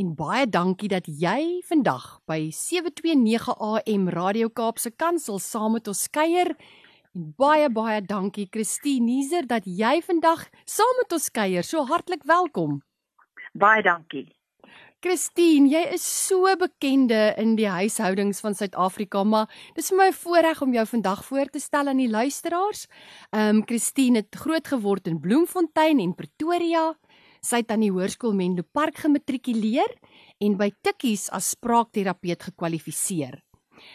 en baie dankie dat jy vandag by 729 AM Radio Kaapse Kansel saam met ons kuier. En baie baie dankie Christine Nieser dat jy vandag saam met ons kuier. So hartlik welkom. Baie dankie. Christine, jy is so bekende in die huishoudings van Suid-Afrika, maar dis vir my 'n voorreg om jou vandag voor te stel aan die luisteraars. Ehm um, Christine het groot geword in Bloemfontein en Pretoria. Sy het aan die Hoërskool Menlo Park gematrikuleer en by Tikkies as spraakterapeut gekwalifiseer.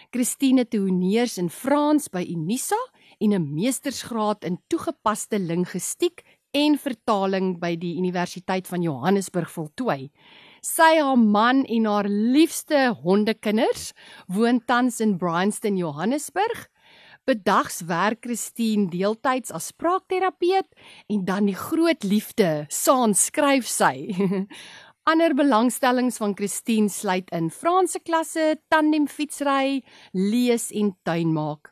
Christine het honeurs in Frans by Unisa en 'n meestersgraad in toegepaste linguistiek en vertaling by die Universiteit van Johannesburg voltooi. Sy, haar man en haar liefste hondekinders woon tans in Bryanston, Johannesburg. Bedags werk Christine deeltyds as spraakterapeut en dan die groot liefde, saans skryf sy. Ander belangstellings van Christine sluit in Franse klasse, tandem fietsry, lees en tuinmaak.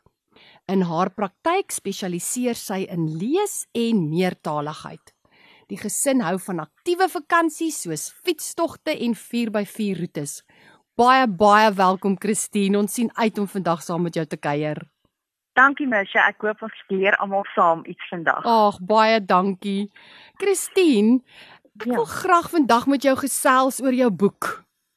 In haar praktyk spesialiseer sy in lees en meertaligheid. Die gesin hou van aktiewe vakansies soos fietstogte en 4x4 roetes. Baie baie welkom Christine. Ons sien uit om vandag saam met jou te kuier. Dankie Misha, ek hoop ons leer almal saam iets vandag. Ag, baie dankie. Christine, ek ja. wil graag vandag met jou gesels oor jou boek.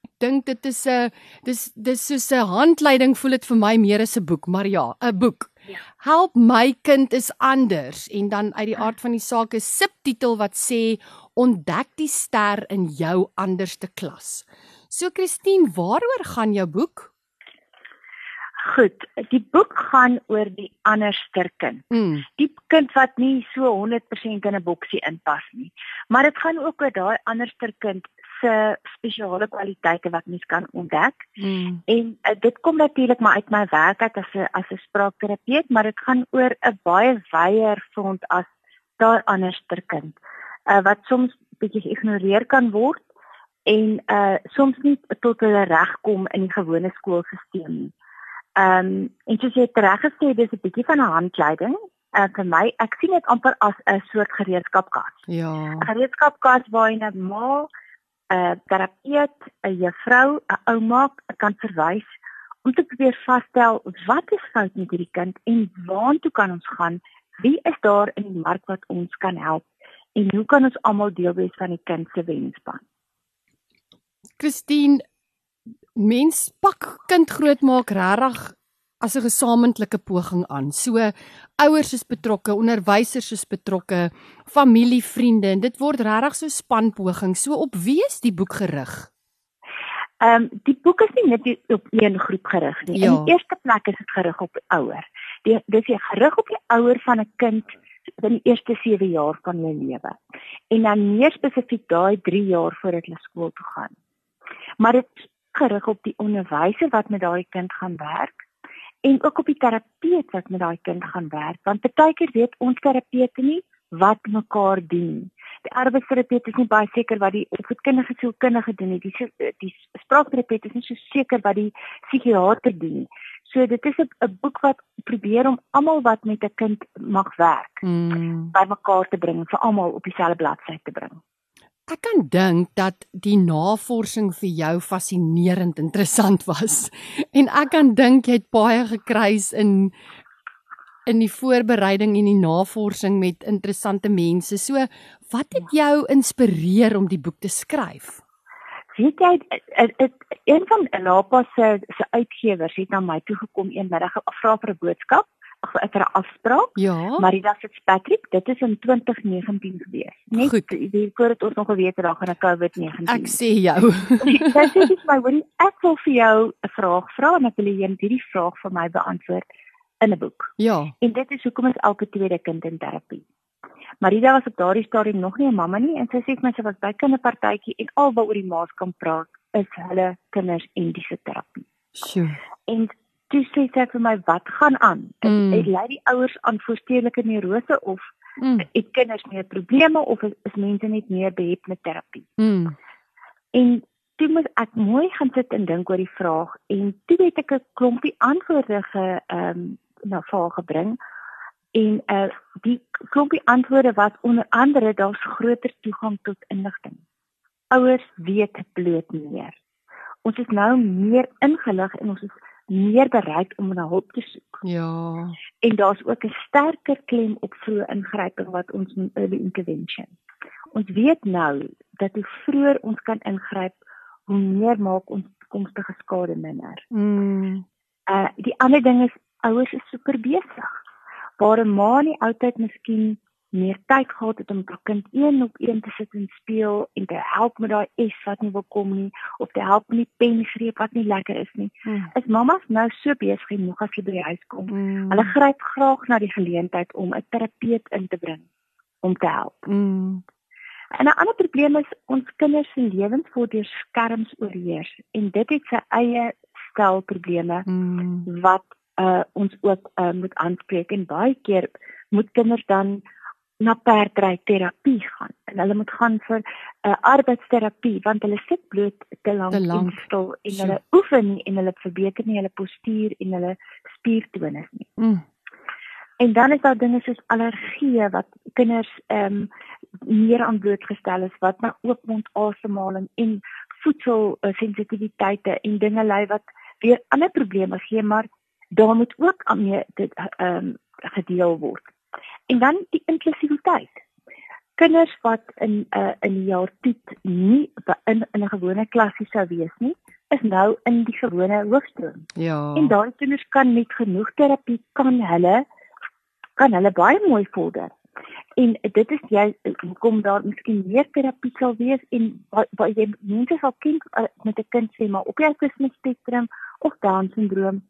Ek dink dit is 'n dis dis soos 'n handleiding voel dit vir my meer as 'n boek, maar ja, 'n boek. Ja. Help my kind is anders en dan uit die aard van die saak 'n subtitel wat sê ontdek die ster in jou anderste klas. So Christine, waaroor gaan jou boek? Goed, die boek gaan oor die anderster kind. Mm. Die kind wat nie so 100% in 'n boksie inpas nie. Maar dit gaan ook oor daai anderster kind se spesiale kwaliteite wat mens kan ontdek. Mm. En uh, dit kom natuurlik maar uit my werk uit as 'n as 'n spraakterapeut, maar dit gaan oor 'n baie wyeer front as daai anderster kind. Uh, wat soms bietjie geïgnoreer kan word en uh soms nie tot hulle reg kom in die gewone skoolstelsel nie. Ehm um, en soos jy reg gesê dis 'n bietjie van 'n handleiding. Uh, vir my, ek sien dit amper as 'n soort gereedskapkas. Ja. 'n Gereedskapkas waar jy 'n ma, 'n terapeut, 'n juffrou, 'n ouma kan verwys om te probeer vasstel wat is fout met hierdie kind en waartoe kan ons gaan? Wie is daar in die mark wat ons kan help? En hoe kan ons almal deel wees van die kind se wenspan? Christine mens pak kind grootmaak regtig as 'n gesamentlike poging aan. So ouers is betrokke, onderwysers is betrokke, familie, vriende en dit word regtig so spanpoging. So op wie is die boek gerig? Ehm um, die boek is nie net op een groep gerig nie. Ja. In die eerste plek is dit gerig op die ouer. Dit dis jy gerig op die ouer van 'n kind in die eerste 7 jaar van hulle lewe. En dan meer spesifiek daai 3 jaar voordat hulle skool toe gaan. Maar dit gerig op die onderwyser wat met daai kind gaan werk en ook op die terapeut wat met daai kind gaan werk want baie keer weet ons terapeute nie wat mekaar doen. Die arbeidsterapeut is nie baie seker wat die opvoedkundige sielkundige doen nie. Die die spraakterapeut is nie so seker wat die psigiater doen nie. So dit is 'n boek wat probeer om almal wat met 'n kind mag werk, mm. bymekaar te bring, vir almal op dieselfde bladsy te bring. Ek kan dink dat die navorsing vir jou fascinerend interessant was. En ek kan dink jy het baie gekruis in in die voorbereiding en die navorsing met interessante mense. So, wat het jou inspireer om die boek te skryf? Weet jy, een van Elapa se se uitgewers het na my toe gekom eendag gevra vir 'n boodskap vir 'n afspraak. Ja. Marida Fitzpatrick, dit is in 2019 gewees. Net Goed. die voordat ons nog geweet het daar gaan 'n COVID-19. Ek sê jou. Dis net my hoorie, ek wil vir jou 'n vraag vra en ek wil hê hierdie vraag vir my beantwoord in 'n boek. Ja. En dit is hoekom is elke tweede kind in terapie? Marida was op daardie stadium nog nie 'n mamma nie en sy sê vir my sy was by kinderpartytjie en alwaar oor die maas kan praat is hulle kinders en dis terapie. Sjoe. En toe sê sy vir my wat gaan aan? Mm. Het lei die ouers aan voorstedelike neurose of mm. het kinders meer probleme of is, is mense net meer behept met terapie? Mm. En toe moet ek mooi gaan sit en dink oor die vraag en toe het ek 'n klompie antwoorde ge ehm um, na vore gebring en uh die klompie antwoorde wat onder andere daar's groter toegang tot inligting. Ouers weet bloot meer. Ons is nou meer ingelig en ons is meer bereid om na hulp te soek. Ja. En daar's ook 'n sterker klem op vroeë ingryping wat ons noem early intervention. Ons weet nou dat hoe vroeër ons kan ingryp, hoe meer maak ons toekomstige skade minder. Mm. Uh die ander ding is ouers is super besig waar 'n ma in die ou tyd miskien meer tyd gehad het om met haar kind een op een te sit en speel en te help met daai S wat nie wil kom nie of te help met die pengreep wat nie lekker is nie. Hmm. Is mamas nou so besig en nog as jy by die huis kom. Hmm. Hulle gryp graag na die geleentheid om 'n terapeut in te bring om te help. Hmm. En 'n ander probleem is ons kinders se lewens word deur skerms oorheers en dit het sy eie stel probleme hmm. wat uh, ons ook uh, moet aanspreek en baie keer moet kinders dan na perdry terapie gaan en hulle moet gaan vir 'n uh, arbeidsterapie want hulle sit bloot te lank in stil en so. hulle oefen nie en hulle verbeter nie hulle postuur en hulle spiertonus nie. Mm. En dan is daar dinge soos allergieë wat kinders ehm um, meer aan blootgestel is wat na oopmond asemhaling en voedsel uh, sensitiwiteite en dinge lei wat weer ander probleme gee maar daar moet ook aan mee dit ehm um, gedeel word. En dan die inklusiwiteit. Kinders wat in 'n uh, in die jaar toet nie in in 'n gewone klasie sou wees nie, is nou in die gewone hoofstroom. Ja. En daai kinders kan met genoeg terapie kan hulle kan hulle baie mooi vorder. En dit is jy kom daar miskien meer terapie sal wees en wat jy mense sal ken uh, met 'n kind sê maar op die autisme spektrum of down syndroom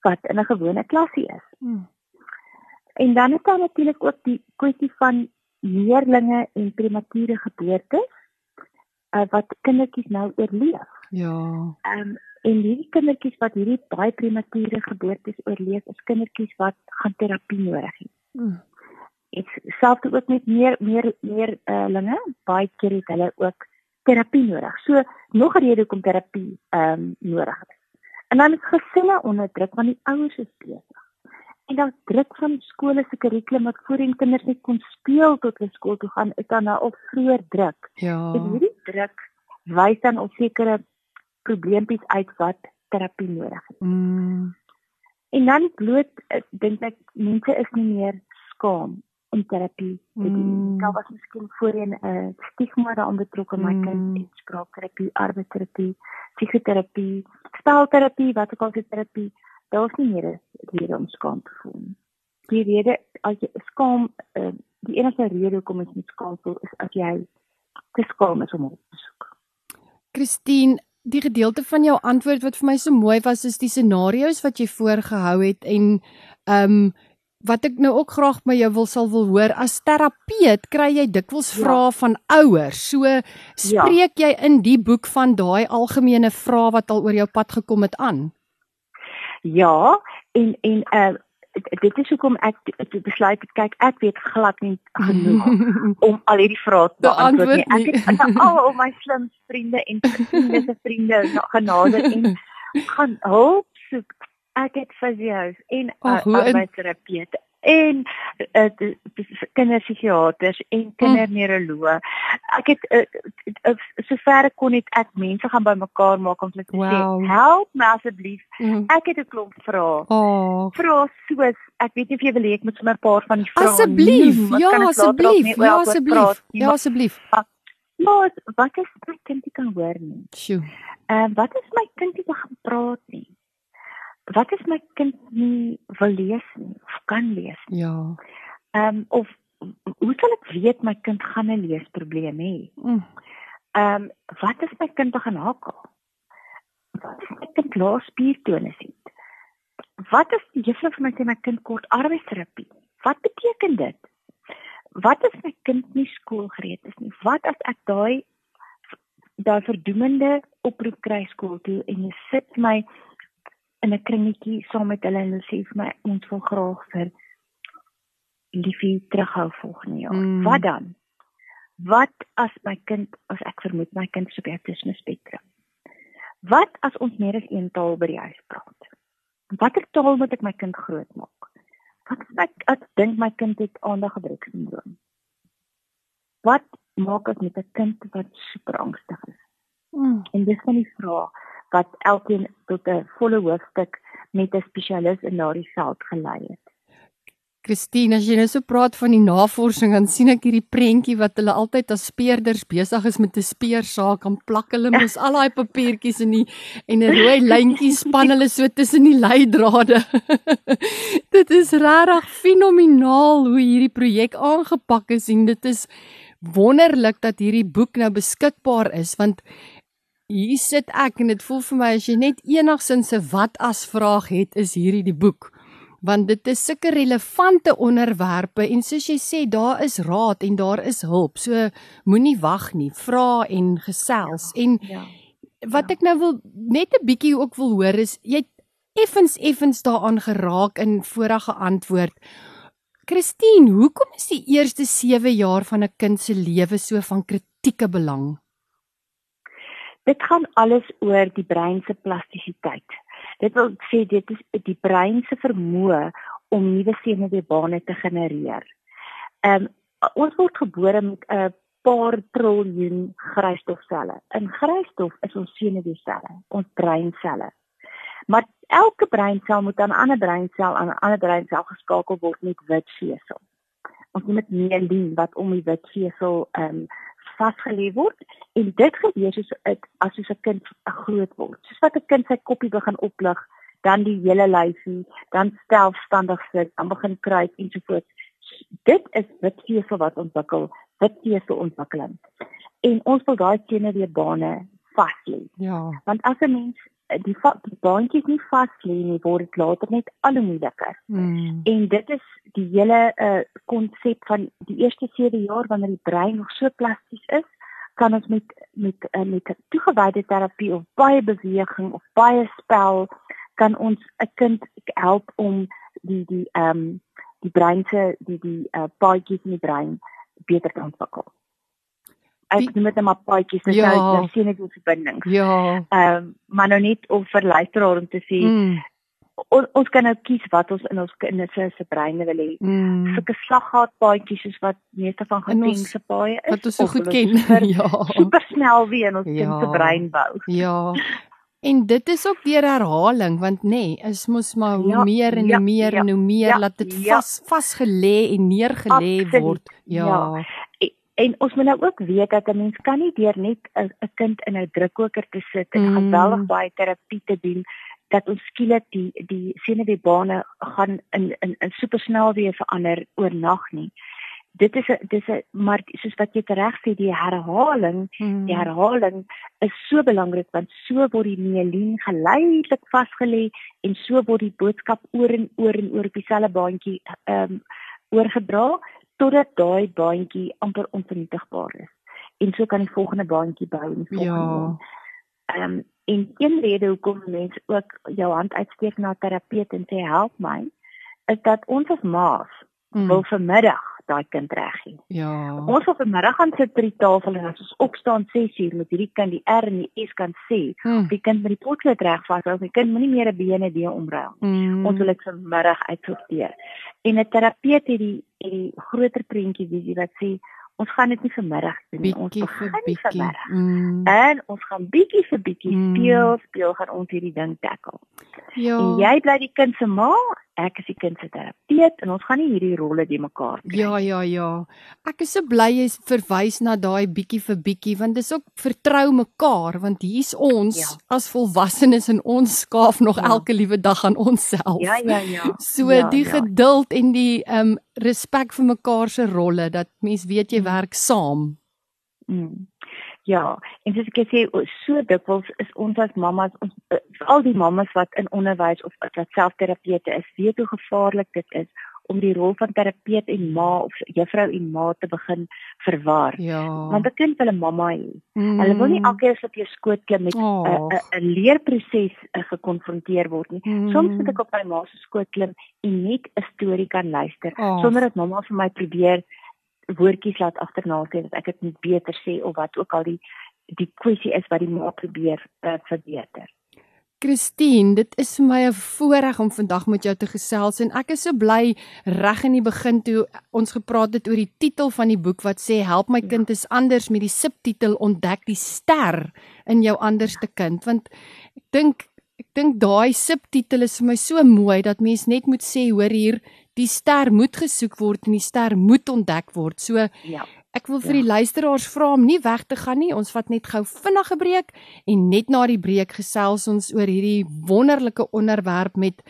wat in 'n gewone klasie is. Hmm. En dan is daar natuurlik ook die kwessie van leerlinge en premature geboortes uh, wat kindertjies nou oorleef. Ja. Ehm um, en hierdie kindertjies wat hierdie baie premature geboortes oorleef, is kindertjies wat gaan terapie nodig het. Hmm. Ek self het ook met meer meer meer uh, linge baie keer het hulle ook terapie nodig. So nog 'n rede hoekom terapie ehm um, nodig is. En dan is gesinne onder druk want die ouers is besig. En dan druk van skole se kurrikulum wat voorheen kinders net kon speel tot hulle skool toe gaan, is dan nou al vroeër druk. Ja. En hierdie druk wys dan op sekere probleempies uit wat terapie nodig het. Mm. En dan bloot dink ek mense is nie meer skaam om terapie te doen. Mm. Daar was miskien voorheen 'n uh, stigma daaraan betrokke my mm. kind het spraakterapie, arbeidsterapie, psigoterapie, spelterapie, wat ook al se terapie. Daar was nie meer 'n rede om skaam te voel nie. Die rede as jy skaam, uh, die enigste rede hoekom jy skaam voel is as jy te skaam is om op te soek. Christine Die gedeelte van jou antwoord wat vir my so mooi was is die scenario's wat jy voorgehou het en ehm um, wat ek nou ook graag by jou wil sal wil hoor as terapeut kry jy dikwels ja. vrae van ouers. So spreek ja. jy in die boek van daai algemene vrae wat al oor jou pad gekom het aan. Ja, en en uh dit is hoekom ek besluit het kyk ek weet glad nie genoeg om al hierdie vrae te beantwoord nie. Ek het al my slim vriende en vriende se vriende genade en gaan hulp soek. Ek het fisios en arbeidsterapeute en uh, kinderpsigiaters en kinderneuroloë. Ek het uh, uh, sover kon net ek mense gaan bymekaar maak om te wow. sê help my asseblief. Mm. Ek het 'n klomp vrae. Oh. Vrae soos ek weet nie of jy wil hê ek moet sommer 'n paar van die vrae Asseblief. Ja, asseblief. Ja, asseblief. Ja, asseblief. Maar wat is my kind nie kan hoor nie? Sjoe. Ehm uh, wat is my kind nie kan praat nie? Wat is my kind nie wil lees nie of kan lees nie? Ja. Ehm um, of hoe sal ek weet my kind gaan 'n leesprobleem hê? Mm. Ehm um, wat is my kind begin hakel? Wat is my kind laas spiertonus het? Wat is die juffrou vir my sê my kind kort arbeidsterapie? Wat beteken dit? Wat as my kind nie skoolgereed is nie? Wat as ek daai daai verdoemende oproep kry skool toe en jy sit my in 'n kringetjie saam met hulle en hulle sê vir my ons wil graag vir liefie terughou volgende jaar. Mm. Wat dan? Wat as my kind as ek vermoed my kind is op autisme spektrum? Wat as ons meer as een taal by die huis praat? Watter taal moet ek my kind grootmaak? Wat as ek as dink my kind het aandaggebrek sindroom? Wat maak as met 'n kind wat super angstig is? Mm. En dis van die vraag wat elkeen tot 'n volle hoofstuk met 'n spesialis in daardie veld gelei het. Christine, as jy nou so praat van die navorsing, dan sien ek hierdie prentjie wat hulle altyd as speerders besig is met 'n speersaak en plak hulle mos al daai papiertjies in die en 'n rooi lyntjie span hulle so tussen die leidrade. dit is regtig fenomenaal hoe hierdie projek aangepak is en dit is wonderlik dat hierdie boek nou beskikbaar is want hier sit ek en dit voel vir my as jy net enigsins 'n wat as vraag het, is hierdie die boek. Want dit is sulke relevante onderwerpe en soos jy sê, daar is raad en daar is hulp. So moenie wag nie, vra en gesels. Ja, en ja, wat ja. ek nou wil net 'n bietjie ook wil hoor is jy effens effens daaraan geraak in vorige antwoord. Christine, hoekom is die eerste 7 jaar van 'n kind se lewe so van kritieke belang? Dit gaan alles oor die brein se plastisiteit. Dit wil sê dit is die brein se vermoë om nuwe senuweebane te genereer. Ehm um, ons word gebore met 'n paar triljoen grysstofselle. In grysstof is ons senuweeselle, ons breinselle. Maar elke breinsel moet aan 'n ander breinsel aan 'n ander breinsel geskakel word met wit vesel. Ons noem dit mielien wat om die wit vesel ehm um, vasgelê word en dit gebeur soos dit as soos 'n kind groot word. Soos wat 'n kind sy koppie begin oplig, dan die hele lyfie, dan selfstandig sit, dan begin kruip en so voort. Dit is wit vesel wat ontwikkel, wit vesel ontwikkeling. En ons wil daai tene weer bane vas lê. Ja. Want as 'n mens die die baantjies nie vas lê nie, word dit later net al hoe moeiliker. Mm. En dit is die hele uh konsep van die eerste 7 jaar wanneer die brein nog so plasties is, kan ons met met uh, met toegewyde terapie of baie beweging of baie spel kan ons 'n kind help om die die ehm um, die brein se die die uh paadjies in die brein beter te ontwikkel ek noem dit net maar paadjies net ja. nou sien ek hoe verbindings. Ja. Ehm um, maar nou net om vir luisteraar om te sê mm. On, ons kan nou kies wat ons in ons kinders se breine wil hê. Mm. Sulke slaggaat paadjies soos wat meeste van getense paaie is. Wat ons so goed ken. ja. Super snel weer in ons ja. kind se brein bou. Ja. En dit is ook weer herhaling want nê, nee, is mos maar hoe ja, meer en ja, meer ja, en hoe meer ja, laat dit ja. vas vasgelê en neergelê word. Ja. ja. En ons moet nou ook weet dat 'n mens kan nie deur net 'n kind in 'n drukkoker te sit en mm. geweldig baie terapie te doen dat ons skielik die die senuweebane gaan in in in supersnel weer verander oornag nie. Dit is 'n dis 'n maar soos wat jy reg sê die herhaling, mm. die herhaling is so belangrik want so word die mielien geleidelik vasgelê en so word die boodskap oor en oor en oor op dieselfde baantjie ehm um, oorgedra totdat daai baantjie amper onvernietigbaar is. En so kan die volgende baantjie bou en volgende. Ja. Ehm um, en een rede hoekom mense ook jou hand uitsteek na 'n terapeut en sê help my, is dat ons as ma's mm. wil vanmiddag daai kind reg hê. Ja. Ons wil vanmiddag gaan sit by die tafel en as ons opstaan 6 uur met hierdie kind die R en die S kan sê, mm. die kind met die potlood reg vas, of die kind moenie meer 'n bene die omruil. Mm. Ons wil dit vanmiddag uitsorteer. En 'n terapeut het die het die groter prentjie visie wat sê ons gaan dit nie vanmiddag doen nie. Ons begin bietjie. Mm. En ons gaan bietjie vir bietjie mm. speel, speel gaan ons hierdie ding tackle. Ja. En jy bly die kind se ma, ek is die kind se terapeut en ons gaan nie hierdie rolle die mekaar kry. Ja, ja, ja. Ek is so bly jy verwys na daai bietjie vir bietjie want dis ook vertrou mekaar want hier's ons ja. as volwassenes en ons skaaf nog ja. elke liewe dag aan onsself. Ja, ja, ja. So ja, die ja. geduld en die ehm um, respek vir mekaar se rolle dat mens weet jy werk saam. Mm. Ja, en soos ek sê, so dikwels is ons as mammas, ons uh, al die mammas wat in onderwys of wat selfterapeute is, weet hoe gevaarlik dit is om die rol van terapeut en ma of juffrou en ma te begin verwar. Ja. Want 'n kind wil 'n mamma hê. Mm. Hulle wil nie elke keer op jou skoot klim met 'n oh. leerproses uh, gekonfronteer word nie. Mm. Soms moet ek op my ma se skoot klim en net 'n storie kan luister oh. sonder dat mamma vir my probeer woordjies laat agterna sê dat ek dit net beter sê of wat ook al die die kwessie is wat die ma probeer uh, verbeter. Christine, dit is vir my 'n voorreg om vandag met jou te gesels en ek is so bly reg in die begin toe ons gepraat het oor die titel van die boek wat sê help my kind is anders met die subtitel ontdek die ster in jou anderste kind want ek dink ek dink daai subtitel is vir my so mooi dat mens net moet sê hoor hier die ster moet gesoek word en die ster moet ontdek word. So ja. Ek wil vir ja. die luisteraars vra om nie weg te gaan nie. Ons vat net gou vinnige breek en net na die breek gesels ons oor hierdie wonderlike onderwerp met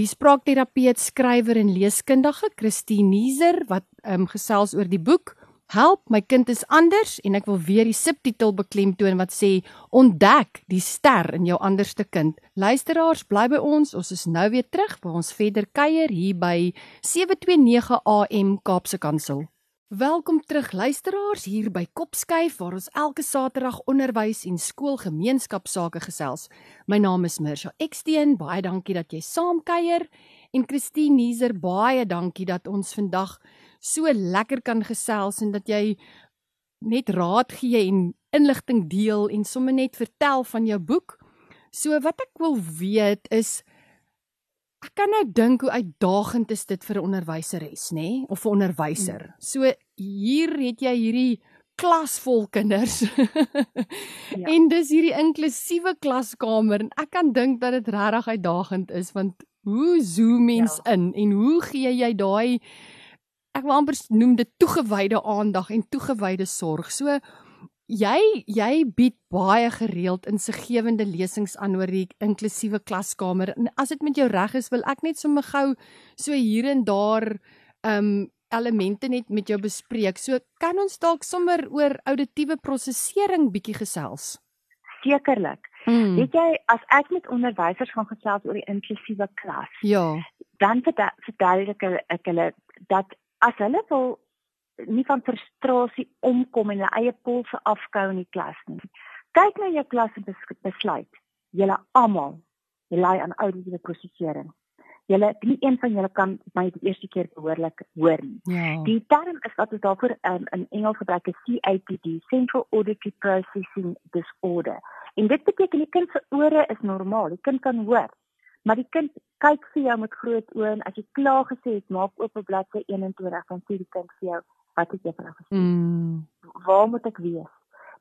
die spraakterapeut, skrywer en leeskundige Christine Nieser wat ehm um, gesels oor die boek Help, my kind is anders en ek wil weer die subtitel beklemtoon wat sê ontdek die ster in jou anderste kind. Luisteraars, bly by ons. Ons is nou weer terug by ons verder kuier hier by 729 AM Kaapse Kansel. Welkom terug luisteraars hier by Kopskyf waar ons elke Saterdag onderwys en skoolgemeenskapsake gesels. My naam is Mirsha Eksteen. Baie dankie dat jy saam kuier en Christine Nieser, baie dankie dat ons vandag so lekker kan gesels en dat jy net raad gee en inligting deel en sommer net vertel van jou boek. So wat ek wil weet is Ek kan nou dink hoe uitdagend is dit vir 'n onderwyseres, nê, nee? of 'n onderwyser. Mm. So hier het jy hierdie klas vol kinders. ja. En dis hierdie inklusiewe klaskamer en ek kan dink dat dit regtig uitdagend is want hoe zoom mens ja. in en hoe gee jy daai ek wil amper noem dit toegewyde aandag en toegewyde sorg. So jy jy bied baie gereeld insiggewende lesings aan oor die inklusiewe klaskamer. En as dit met jou reg is, wil ek net sommer gou so hier en daar um elemente net met jou bespreek. So kan ons dalk sommer oor auditiewe prosesering bietjie gesels. Sekerlik. Hmm. Weet jy, as ek met onderwysers gaan gesels oor die inklusiewe klas, ja, dan vertel ek ek hulle dat as hulle wil nie van frustrasie omkom en hulle eie polse afkou in die klas nie. Kyk na jou klas en besluit. Julle almal rely aan auditiewe prosesering. Julle nie een van julle kan my die eerste keer behoorlik hoor nie. Ja. Die term is wat ons daarvoor um, in Engels gebruik is CAPD, Central Auditory Processing Disorder. En dit beteken die kind se ore is normaal, die kind kan hoor. Maar die kind kyk vir jou met groot oë en as jy klaar gesê het, maak oop op bladsy 21 dan sê die kind vir jou wat het jy vir hulle gesê? Mm. Waar moet ek wees?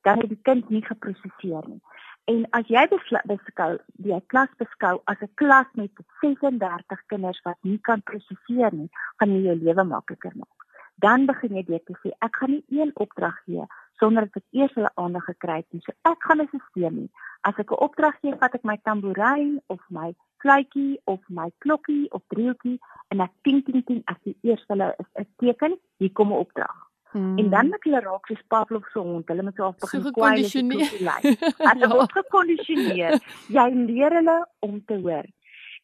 Dan het die kind nie geproseseer nie. En as jy beskou die klas beskou as 'n klas met 36 kinders wat nie kan proseseer nie, gaan jy jou lewe makliker maak. Dan begin jy te sê, ek gaan nie een opdrag gee sonder dat ek eers hulle aandag gekry het nie. So ek gaan 'n stelsel nie. As ek 'n opdrag gee, vat ek my tamboerijn of my fluitjie of my klokkie of driehoekie en ek ting ting ting as die eerste hulle is 'n teken, hier kom 'n opdrag. Hmm. En dan met hulle raak so Pavlov se hond, hulle moet so af begin kwaai as hulle word gekondisioneer. Jy leer hulle om te hoor.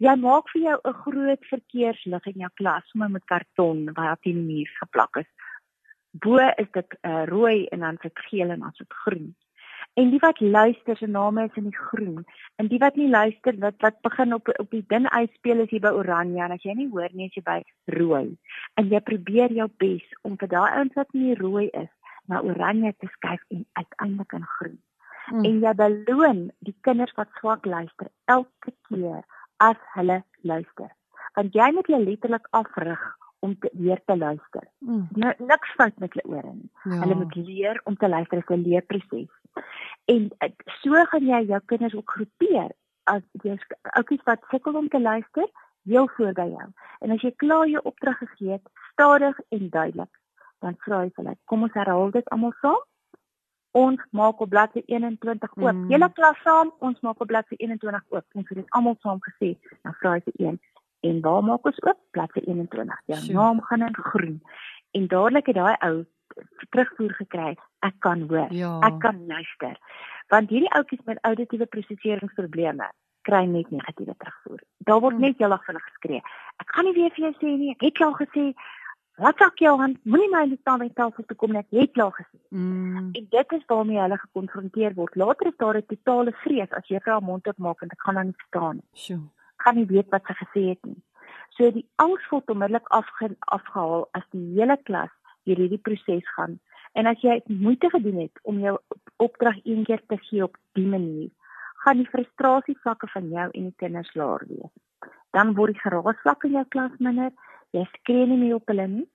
Jy maak vir jou 'n groot verkeerslig in jou klas, sommer met karton wat op die muur geplak is. Bo is dit uh, rooi en dan sit geel en dan sit groen. En die wat luister se name is in die groen. En die wat nie luister wat wat begin op op die dun uitspeel is hier by oranje en as jy nie hoor nie as jy by rooi. En jy probeer jou bes om vir daai ouens wat nie rooi is na oranje te skuif en uiteindelik in groen. Hmm. En jy beloon die kinders wat swak luister elke keer as hulle luister. Want jy moet hulle letterlik afrig om te weer te luister. Mm. Nou niks fout met hulle ore nie. Ja. Hulle moet leer om te luister, dit is 'n leerproses. En so gaan jy jou kinders ook groepeer as jy oukies wat sukkel om te luister, heel voor by jou. En as jy klaar jou opdrag gegee het, stadig en duidelik, dan vra jy hulle, kom ons herhaal dit almal saam. Ons maak op bladsy 21 oop. Mm. Julle klas saam, ons maak op bladsy 21 oop. Ons het dit almal saam gesê. Dan vra jy een en waar maak ons oop bladsy 21 jou ja, naam gaan in groen en dadelik het daai ou terugvoer gekry ek kan hoor ja. ek kan luister want hierdie ouetjies met auditiewe proseseringsprobleme kry net negatiewe terugvoer daar word hmm. net heeldag vinnig geskree ek gaan nie weer vir jou sê nie. Ek het al gesê Wat sak jou hand? Moenie my net staan by die tafel toe kom net jy klaar gesê. Mm. En dit is waarmee hulle gekonfronteer word. Later is daar 'n totale vrees as jy vir haar mond oopmaak en ek gaan dan nie verstaan nie. Sjoe. Kan nie weet wat sy gesê het nie. So die angs word onmiddellik afge afgehaal as die hele klas deur hierdie proses gaan. En as jy moeite gedoen het om jou opdrag een keer te gee op die manier, gaan die frustrasie vlakke van jou en die kinders laer wees. Dan word die geraasvlak in jou klas minder Jy skree nie meer op hulle nie,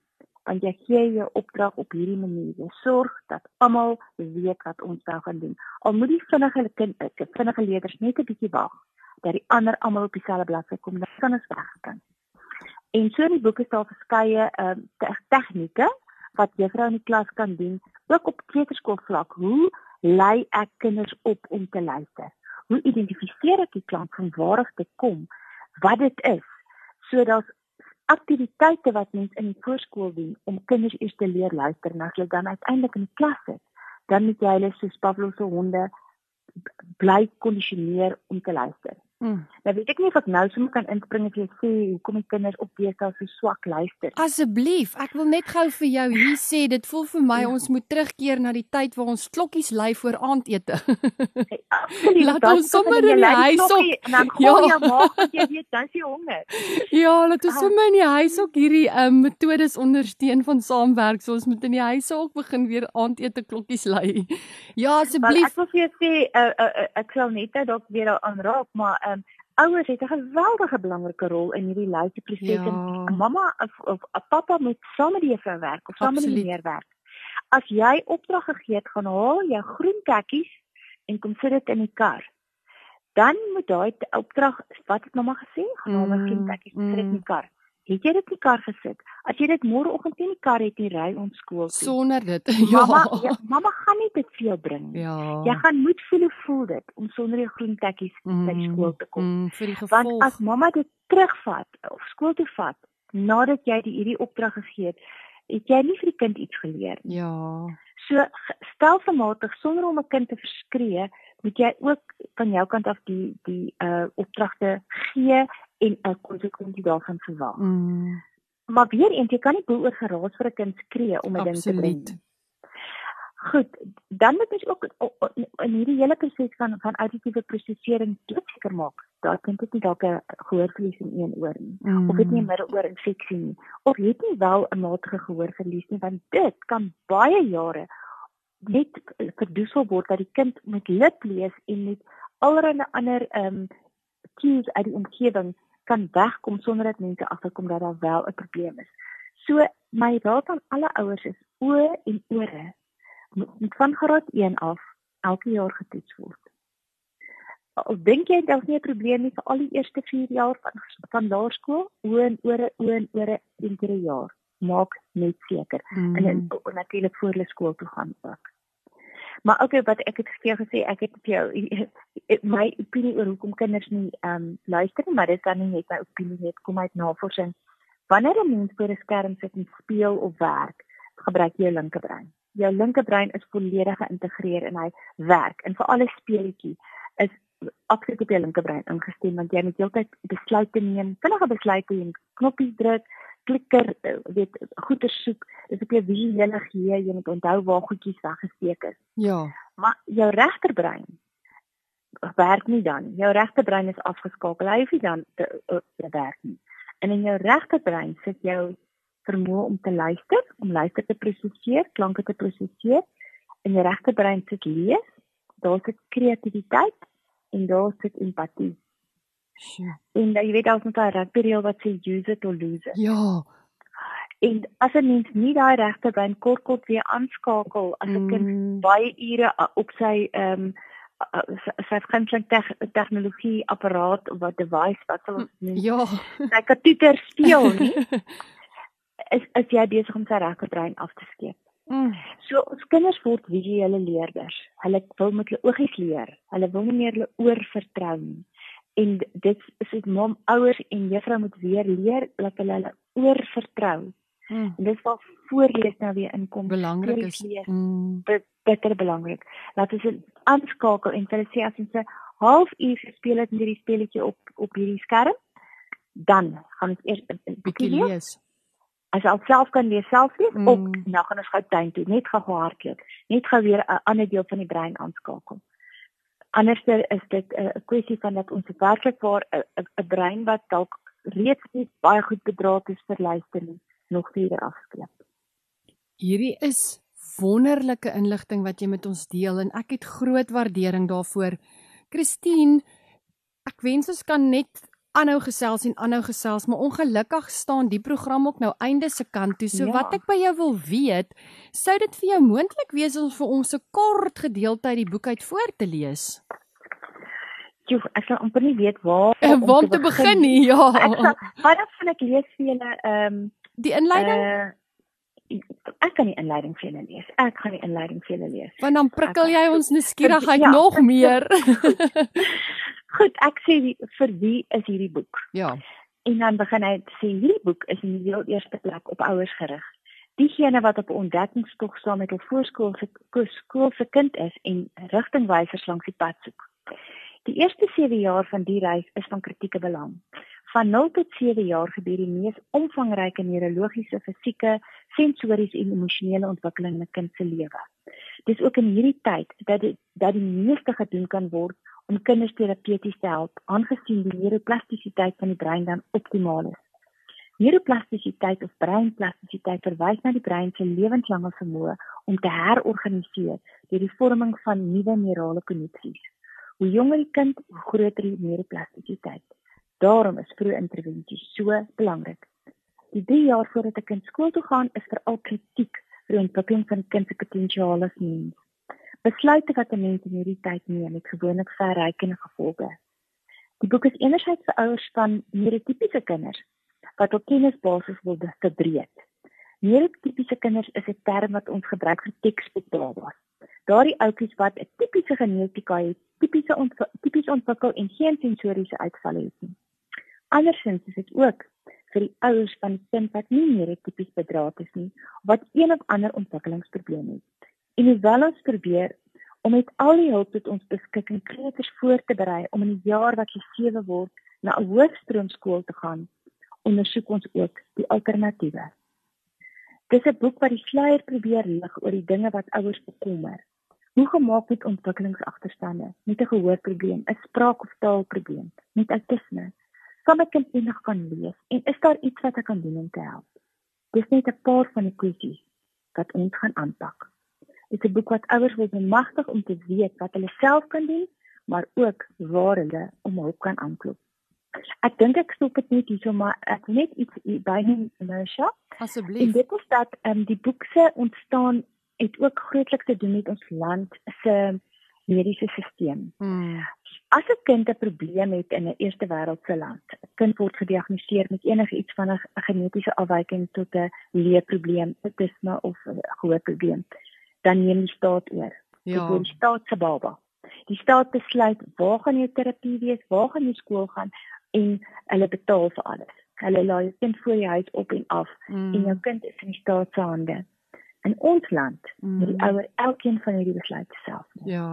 want jy gee jou opdrag op hierdie manier. Jy sorg dat almal weet wat ons nou gaan doen. Al moet die vinnige kind, die vinnige leerders net 'n bietjie wag dat die ander almal op dieselfde bladsy kom, dan kan ons weggaan. En so in die boek is daar verskeie ehm uh, tegnieke wat juffrou in die klas kan doen, ook op kleuterskoolvlak. Hoe lei ek kinders op om te luister? Hoe identifiseer ek die klank van waar dit kom? Wat dit is? So daar's aktiwiteite wat mens in die voorskool doen om kinders eers te leer luister en as hulle dan uiteindelik in die klas is, dan moet jy hulle soos Pavlov se honde bly kondisioneer om te luister. Mm. Nou weet ek nie of ek nou sommer kan inspring as jy sê hoekom die kinders op besig so swak luister. Asseblief, ek wil net gou vir jou hier sê dit voel vir my ja. ons moet terugkeer na die tyd waar ons klokkies lui voor aandete. Absoluut. Laat ons sommer in die huis op en dan gou ja. jou maag as jy weet dan jy honger. Ja, laat ons sommer in die huis ook hierdie um, metodes ondersteun van saamwerk. So ons moet in die huis ook begin weer aandete klokkies lui. Ja, asseblief. Ek wil vir jou sê uh, uh, uh, ek sal net dalk weer aanraak, maar um, ouers het 'n geweldige belangrike rol in hierdie leierproses ja. en mamma of, of, of pappa moet saam met die juffrou werk of saam met die leerder werk. As jy opdrag gegee het, gaan haal jou groen tekkies en kom sit dit in die kar. Dan moet daai opdrag wat het mamma gesê? Gaan haal my groen tekkies en sit dit in die kar. Het jy dit in die kar gesit? As jy dit môreoggend in die kar het, jy ry ons skool toe. Sonder dit. Ja. Mamma, ja, mamma gaan nie dit vir jou bring nie. Ja. Jy gaan moet voel hoe voel dit om sonder jou groen tekkies mm, by skool te kom. Mm, vir die gevolg. Want as mamma dit terugvat of skool toe vat nadat jy die hierdie opdrag gegee het, het jy nie vir die kind iets geleer nie. Ja. So stelselmatig sonder om 'n kind te verskree, moet jy ook van jou kant af die die uh opdragte gee en 'n konsekwensie daarvan verwag. Mm. Maar weer eens, jy kan nie bo oor geraas vir 'n kind skree om 'n ding te doen. Goed, dan moet jy ook in hierdie hele proses van van auditiewe prosesering seker maak dat kind dit nie dalk 'n gehoorverlies in een oor nie mm. of dit nie 'n middeloor infeksie nie of het nie wel 'n matige gehoorverlies nie want dit kan baie jare net verdoesel word dat die kind met lip lees en met allerlei ander ehm um, cues uit die omgewing kan wegkom sonder dat mense agterkom dat daar wel 'n probleem is. So my raad aan alle ouers is oë en ore moet van graad 1 af elke jaar getoets word. Al dink jy daar's nie 'n probleem nie vir al die eerste 4 jaar van van laerskool, oë en ore, oë en ore een keer 'n jaar. Maak net seker mm. en, en natuurlik voor hulle skool toe gaan ook. Maar okay, wat ek het jou gesê, ek het vir jou my opinie oor hoekom kinders nie ehm um, luister nie, maar dit kan nie net my opinie wees kom uit navorsing. Wanneer 'n mens voor 'n skerm sit en speel of werk, gebruik jy jou linkerbrein. Jou linkerbrein is volledig geïntegreer en hy werk. En vir alle speletjie is absoluut op jou linkerbrein ingestem want jy moet heeltyd besluite neem, vinnige besluite neem, knoppies druk, klikker, eh, weet goeie soek. Dis op jou visuele geheue, jy moet onthou waar goedjies weggesteek is. Ja. Maar jou regterbrein werk nie dan. Jou regterbrein is afgeskakel. Hy hoef nie dan te, te, te werk nie. En in jou regterbrein sit jou vermoë om te luister, om luister te prosesseer, klanke te prosesseer. In jou regterbrein sit lees, daar sit kreatiwiteit en daar sit empatie. Sure. En jy weet as ons daai rugby reël wat sê use it or lose it. Ja. En as 'n mens nie daai regte brein kort kort weer aanskakel as 'n mm. kind baie ure op sy ehm um, sy vriendelik tegnologie apparaat of wat device wat sal ons noem. Ja. Sy katoeter speel nie. is is jy besig om sy regte brein af te skeep. Mm. So ons kinders word visuele leerders. Hulle wil met hulle oogies leer. Hulle wil nie meer hulle oor vertrou nie en dit is dit mom ouers en juffrou moet weer leer dat hulle hulle oor vertrou. Hmm. En dis wat voorlees nou weer inkom. Belangrik is mm. bitter belangrik. Laat ons aanskakel en hulle sê as ons 'n halfuur speel het met hierdie speletjie op op hierdie skerm, dan gaan ons eers 'n bietjie lees. As jy self kan lees, self lees mm. of nou gaan ons gou tuin toe, net gou hardloop, net gou weer 'n ander deel van die brein aanskakel. Anderster is dit 'n kwessie van dat ons werklik waar 'n brein wat dalk reeds nie baie goed bedraad is vir luistering nog weer afskep. Hierdie is wonderlike inligting wat jy met ons deel en ek het groot waardering daarvoor. Christine, ek wens ons kan net aanhou gesels en aanhou gesels, maar ongelukkig staan die program ook nou einde se kant toe. So ja. wat ek by jou wil weet, sou dit vir jou moontlik wees om vir ons 'n kort gedeelte uit die boek uit voor te lees? Jo, ek sal amper nie weet waar om, waar om te, te begin nie. Ja. Ek sal baie van ek lees vir julle ehm um, die inleiding. Uh, ek kan die inleiding vir julle lees. Ek gaan die inleiding vir julle lees. Want dan prikkel jy ons nuuskierigheid ja, nog meer. Goed, ek sê vir wie is hierdie boek? Ja. En dan begin hy sê hierdie boek is in die heel eerste plek op ouers gerig. Diegene wat op 'n ontdekkingstog saam met hul voorskoolse skoolse kind is en rigtingwysers langs die pad soek. Die eerste 7 jaar van die reis is van kritieke belang. Van 0 tot 7 jaar gebeur die mees omvangryke neurologiese, fisieke, sensoriese en emosionele ontwikkeling in 'n kind se lewe. Dis ook in hierdie tyd dat die, dat die meeste gedoen kan word om kinders terapeuties te help, aangesien die neuroplastisiteit van die brein dan optimaal is. Neuroplastisiteit of breinplastisiteit verwys na die brein se lewenslange vermoë om te herorganiseer deur die vorming van nuwe neurale koneksies. Hoe jonger die kind, hoe groter die neuroplastisiteit. Daarom is vroeë intervensie so belangrik. Die 3 jaar voordat 'n kind skool toe gaan, is veral kritiek vir die ontwikkeling van kind se potensiaal as mens. Besluite wat 'n mens in hierdie tyd neem, het gewoonlik verrykende gevolge. Die boek is enerzijds vir ouers van neurotipiese kinders wat op kennisbasis wil verbreek. Neurotipiese kinders is 'n term wat ons gebruik vir teksboekbabas. Daardie ouetjies wat 'n tipiese genetika het, tipiese tipies ontwikkel en geen sensoriese uitvalle het nie. Andersins is dit ook vir die ouers van die kind wat nie meer tipies bedraad is nie, wat een of ander ontwikkelingsprobleem het. En hoewel ons probeer om met al die hulp wat ons beskikking kleuters voor te berei om in die jaar wat hulle 7 word na 'n hoërskool te gaan, ondersoek ons ook die alternatiewe. Dis 'n boek wat die sluier probeer lig oor die dinge wat ouers bekommer. Hoe gemaak met ontwikkelingsagterstande, met 'n gehoorprobleem, 'n spraak- of taalprobleem, met autisme, kan ek eintlik kan lees en is daar iets wat ek kan doen om te help? Dis net 'n paar van die kwessies wat ons gaan aanpak. Dit is 'n boek wat ouers wil bemagtig om te weet wat hulle self kan doen, maar ook waar hulle om hulp kan aanklop. Ek dink ek stop dit net hierso maar ek net iets by nie Marsha. Asseblief. En dit is dat ehm um, die boek se ontstaan het ook grootliks te doen met ons land se mediese stelsel. Hmm. As 'n kind 'n probleem het in 'n eerste wêreldse land, 'n kind word gediagnoseer met enige iets van 'n genetiese afwyking tot 'n leerprobleem, autisme of 'n gehoorprobleem, dan neem die staat oor. Ja. Die staat se baba. Die staat besluit waar gaan jou terapie wees, waar gaan jy skool gaan en hulle betaal vir alles. Hulle laai jou kind voor jou huis op en af mm. en jou kind is in die staat se hande. In ons land, mm. die ouer elkeen van hierdie besluite self. Ja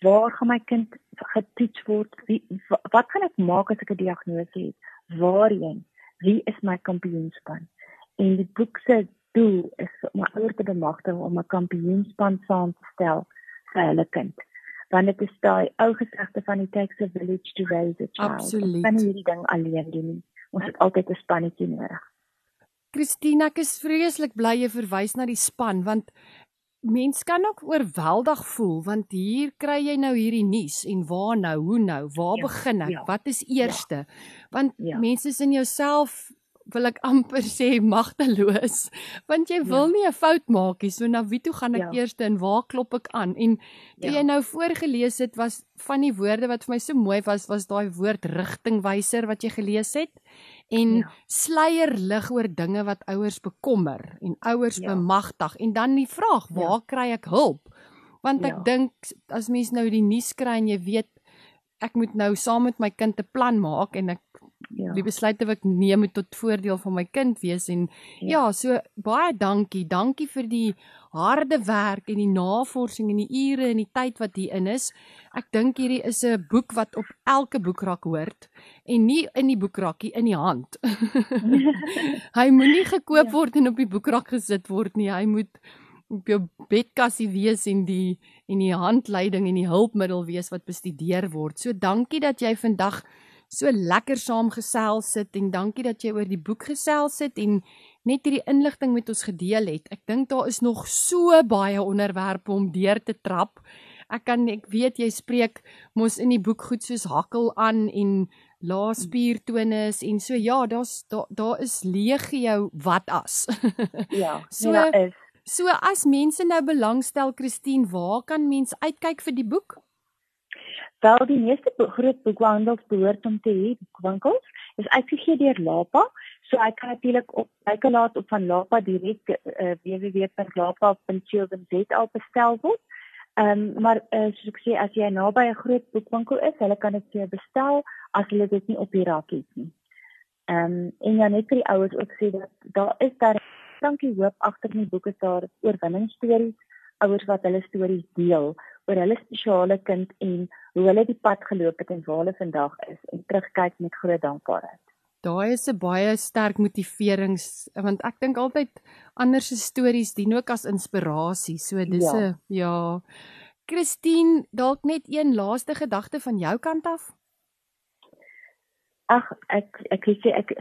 waar gaan my kind getoets word? Wie, wat kan ek maak as ek 'n diagnose het? Waarheen? Wie is my kampioenspan? En die boek se doel is om ouers te bemagtig om 'n kampioenspan saam te stel vir hulle kind. Want dit is daai ou gesegde van it takes a village to raise a child. Absoluut. Kan hierdie ding alleen doen nie. Ons het altyd 'n spannetjie nodig. Christina, ek is vreeslik bly jy verwys na die span want Mens kan ook oorweldig voel want hier kry jy nou hierdie nuus en waar nou, hoe nou, waar ja, begin ek? Ja, wat is eerste? Ja, want ja. mense is in jouself wil ek amper sê magteloos want jy wil ja. nie 'n fout maak nie. So na wie toe gaan ek ja. eers en waar klop ek aan? En toe ja. jy nou voorgeles het was van die woorde wat vir my so mooi was was daai woord rigtingwyser wat jy gelees het en ja. sluier lig oor dinge wat ouers bekommer en ouers ja. bemagtig en dan die vraag ja. waar ja. kry ek hulp want ek ja. dink as mens nou die nuus kry en jy weet ek moet nou saam met my kind 'n plan maak en ek ja. die besluite wat ek neem tot voordeel van my kind wees en ja. ja so baie dankie dankie vir die harde werk en die navorsing en die ure en die tyd wat hier in is. Ek dink hierdie is 'n boek wat op elke boekrak hoort en nie in die boekrakkie in die hand. hy moenie gekoop ja. word en op die boekrak gesit word nie. Hy moet op jou bedkassie wees en die en die handleiding en die hulpmiddel wees wat bestudeer word. So dankie dat jy vandag so lekker saamgesels sit en dankie dat jy oor die boek gesels het en net hierdie inligting met ons gedeel het. Ek dink daar is nog so baie onderwerpe om deur te trap. Ek kan ek weet jy spreek mos in die boek goed soos hakkel aan en laaspiertonus en so ja, daar's daar daar is legio wat as. ja, so nee, is. So as mense nou belangstel Christine, waar kan mense uitkyk vir die boek? Wel die meeste groot boekhandels behoort om te hê boekwinkels is uitgegee deur Lapa, so ek kan natuurlik op kyk laat op van Lapa direk uh, www.lapa.co.za bestel word. Ehm um, maar uh, soos ek sê as jy naby 'n groot boekwinkel is, hulle kan dit vir jou bestel as hulle dit nie op die rak het nie. Ehm um, en ja net vir die ouers ook sê dat daar is daar dankie hoop agter in die boeke daar oorwinningsstories ouers wat hulle stories deel oor hulle spesiale kind en hoe hulle die pad geloop het en waar hulle vandag is en terugkyk met groot dankbaarheid. Daai is 'n baie sterk motiverings want ek dink altyd ander se stories dien ook as inspirasie. So dis 'n ja. ja. Christine, dalk net een laaste gedagte van jou kant af? Ag ek ek sê ek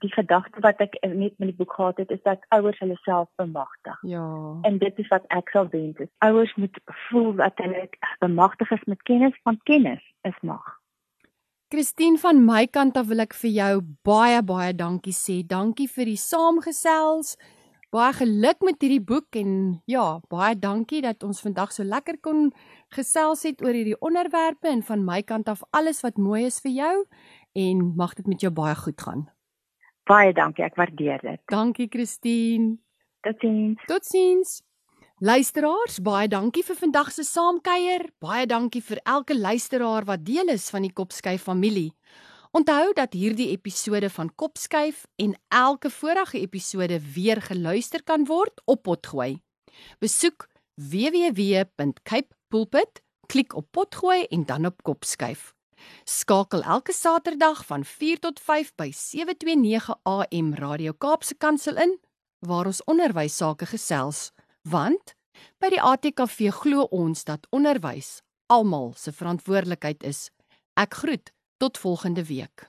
die gedagte wat ek net met die boek gehad het is dat ouers hulle self bemagtig. Ja. En dit is wat ek sal wens. Ouers moet voel dat hulle bemagtig is met kennis van kennis is mag. Christine van my kant af wil ek vir jou baie baie dankie sê. Dankie vir die saamgesels. Baie geluk met hierdie boek en ja, baie dankie dat ons vandag so lekker kon gesels het oor hierdie onderwerpe en van my kant af alles wat mooi is vir jou en mag dit met jou baie goed gaan. Baie dankie, ek waardeer dit. Dankie Christine. Totsiens. Totsiens. Luisteraars, baie dankie vir vandag se saamkuier. Baie dankie vir elke luisteraar wat deel is van die Kopskyf familie. Onthou dat hierdie episode van Kopskyf en elke vorige episode weer geluister kan word op Potgooi. Besoek www.capepulpit, klik op Potgooi en dan op Kopskyf. Skakel elke Saterdag van 4 tot 5 by 729 AM Radio Kaapse Kansel in waar ons onderwys sake gesels, want by die ATKV glo ons dat onderwys almal se verantwoordelikheid is. Ek groet tot volgende week.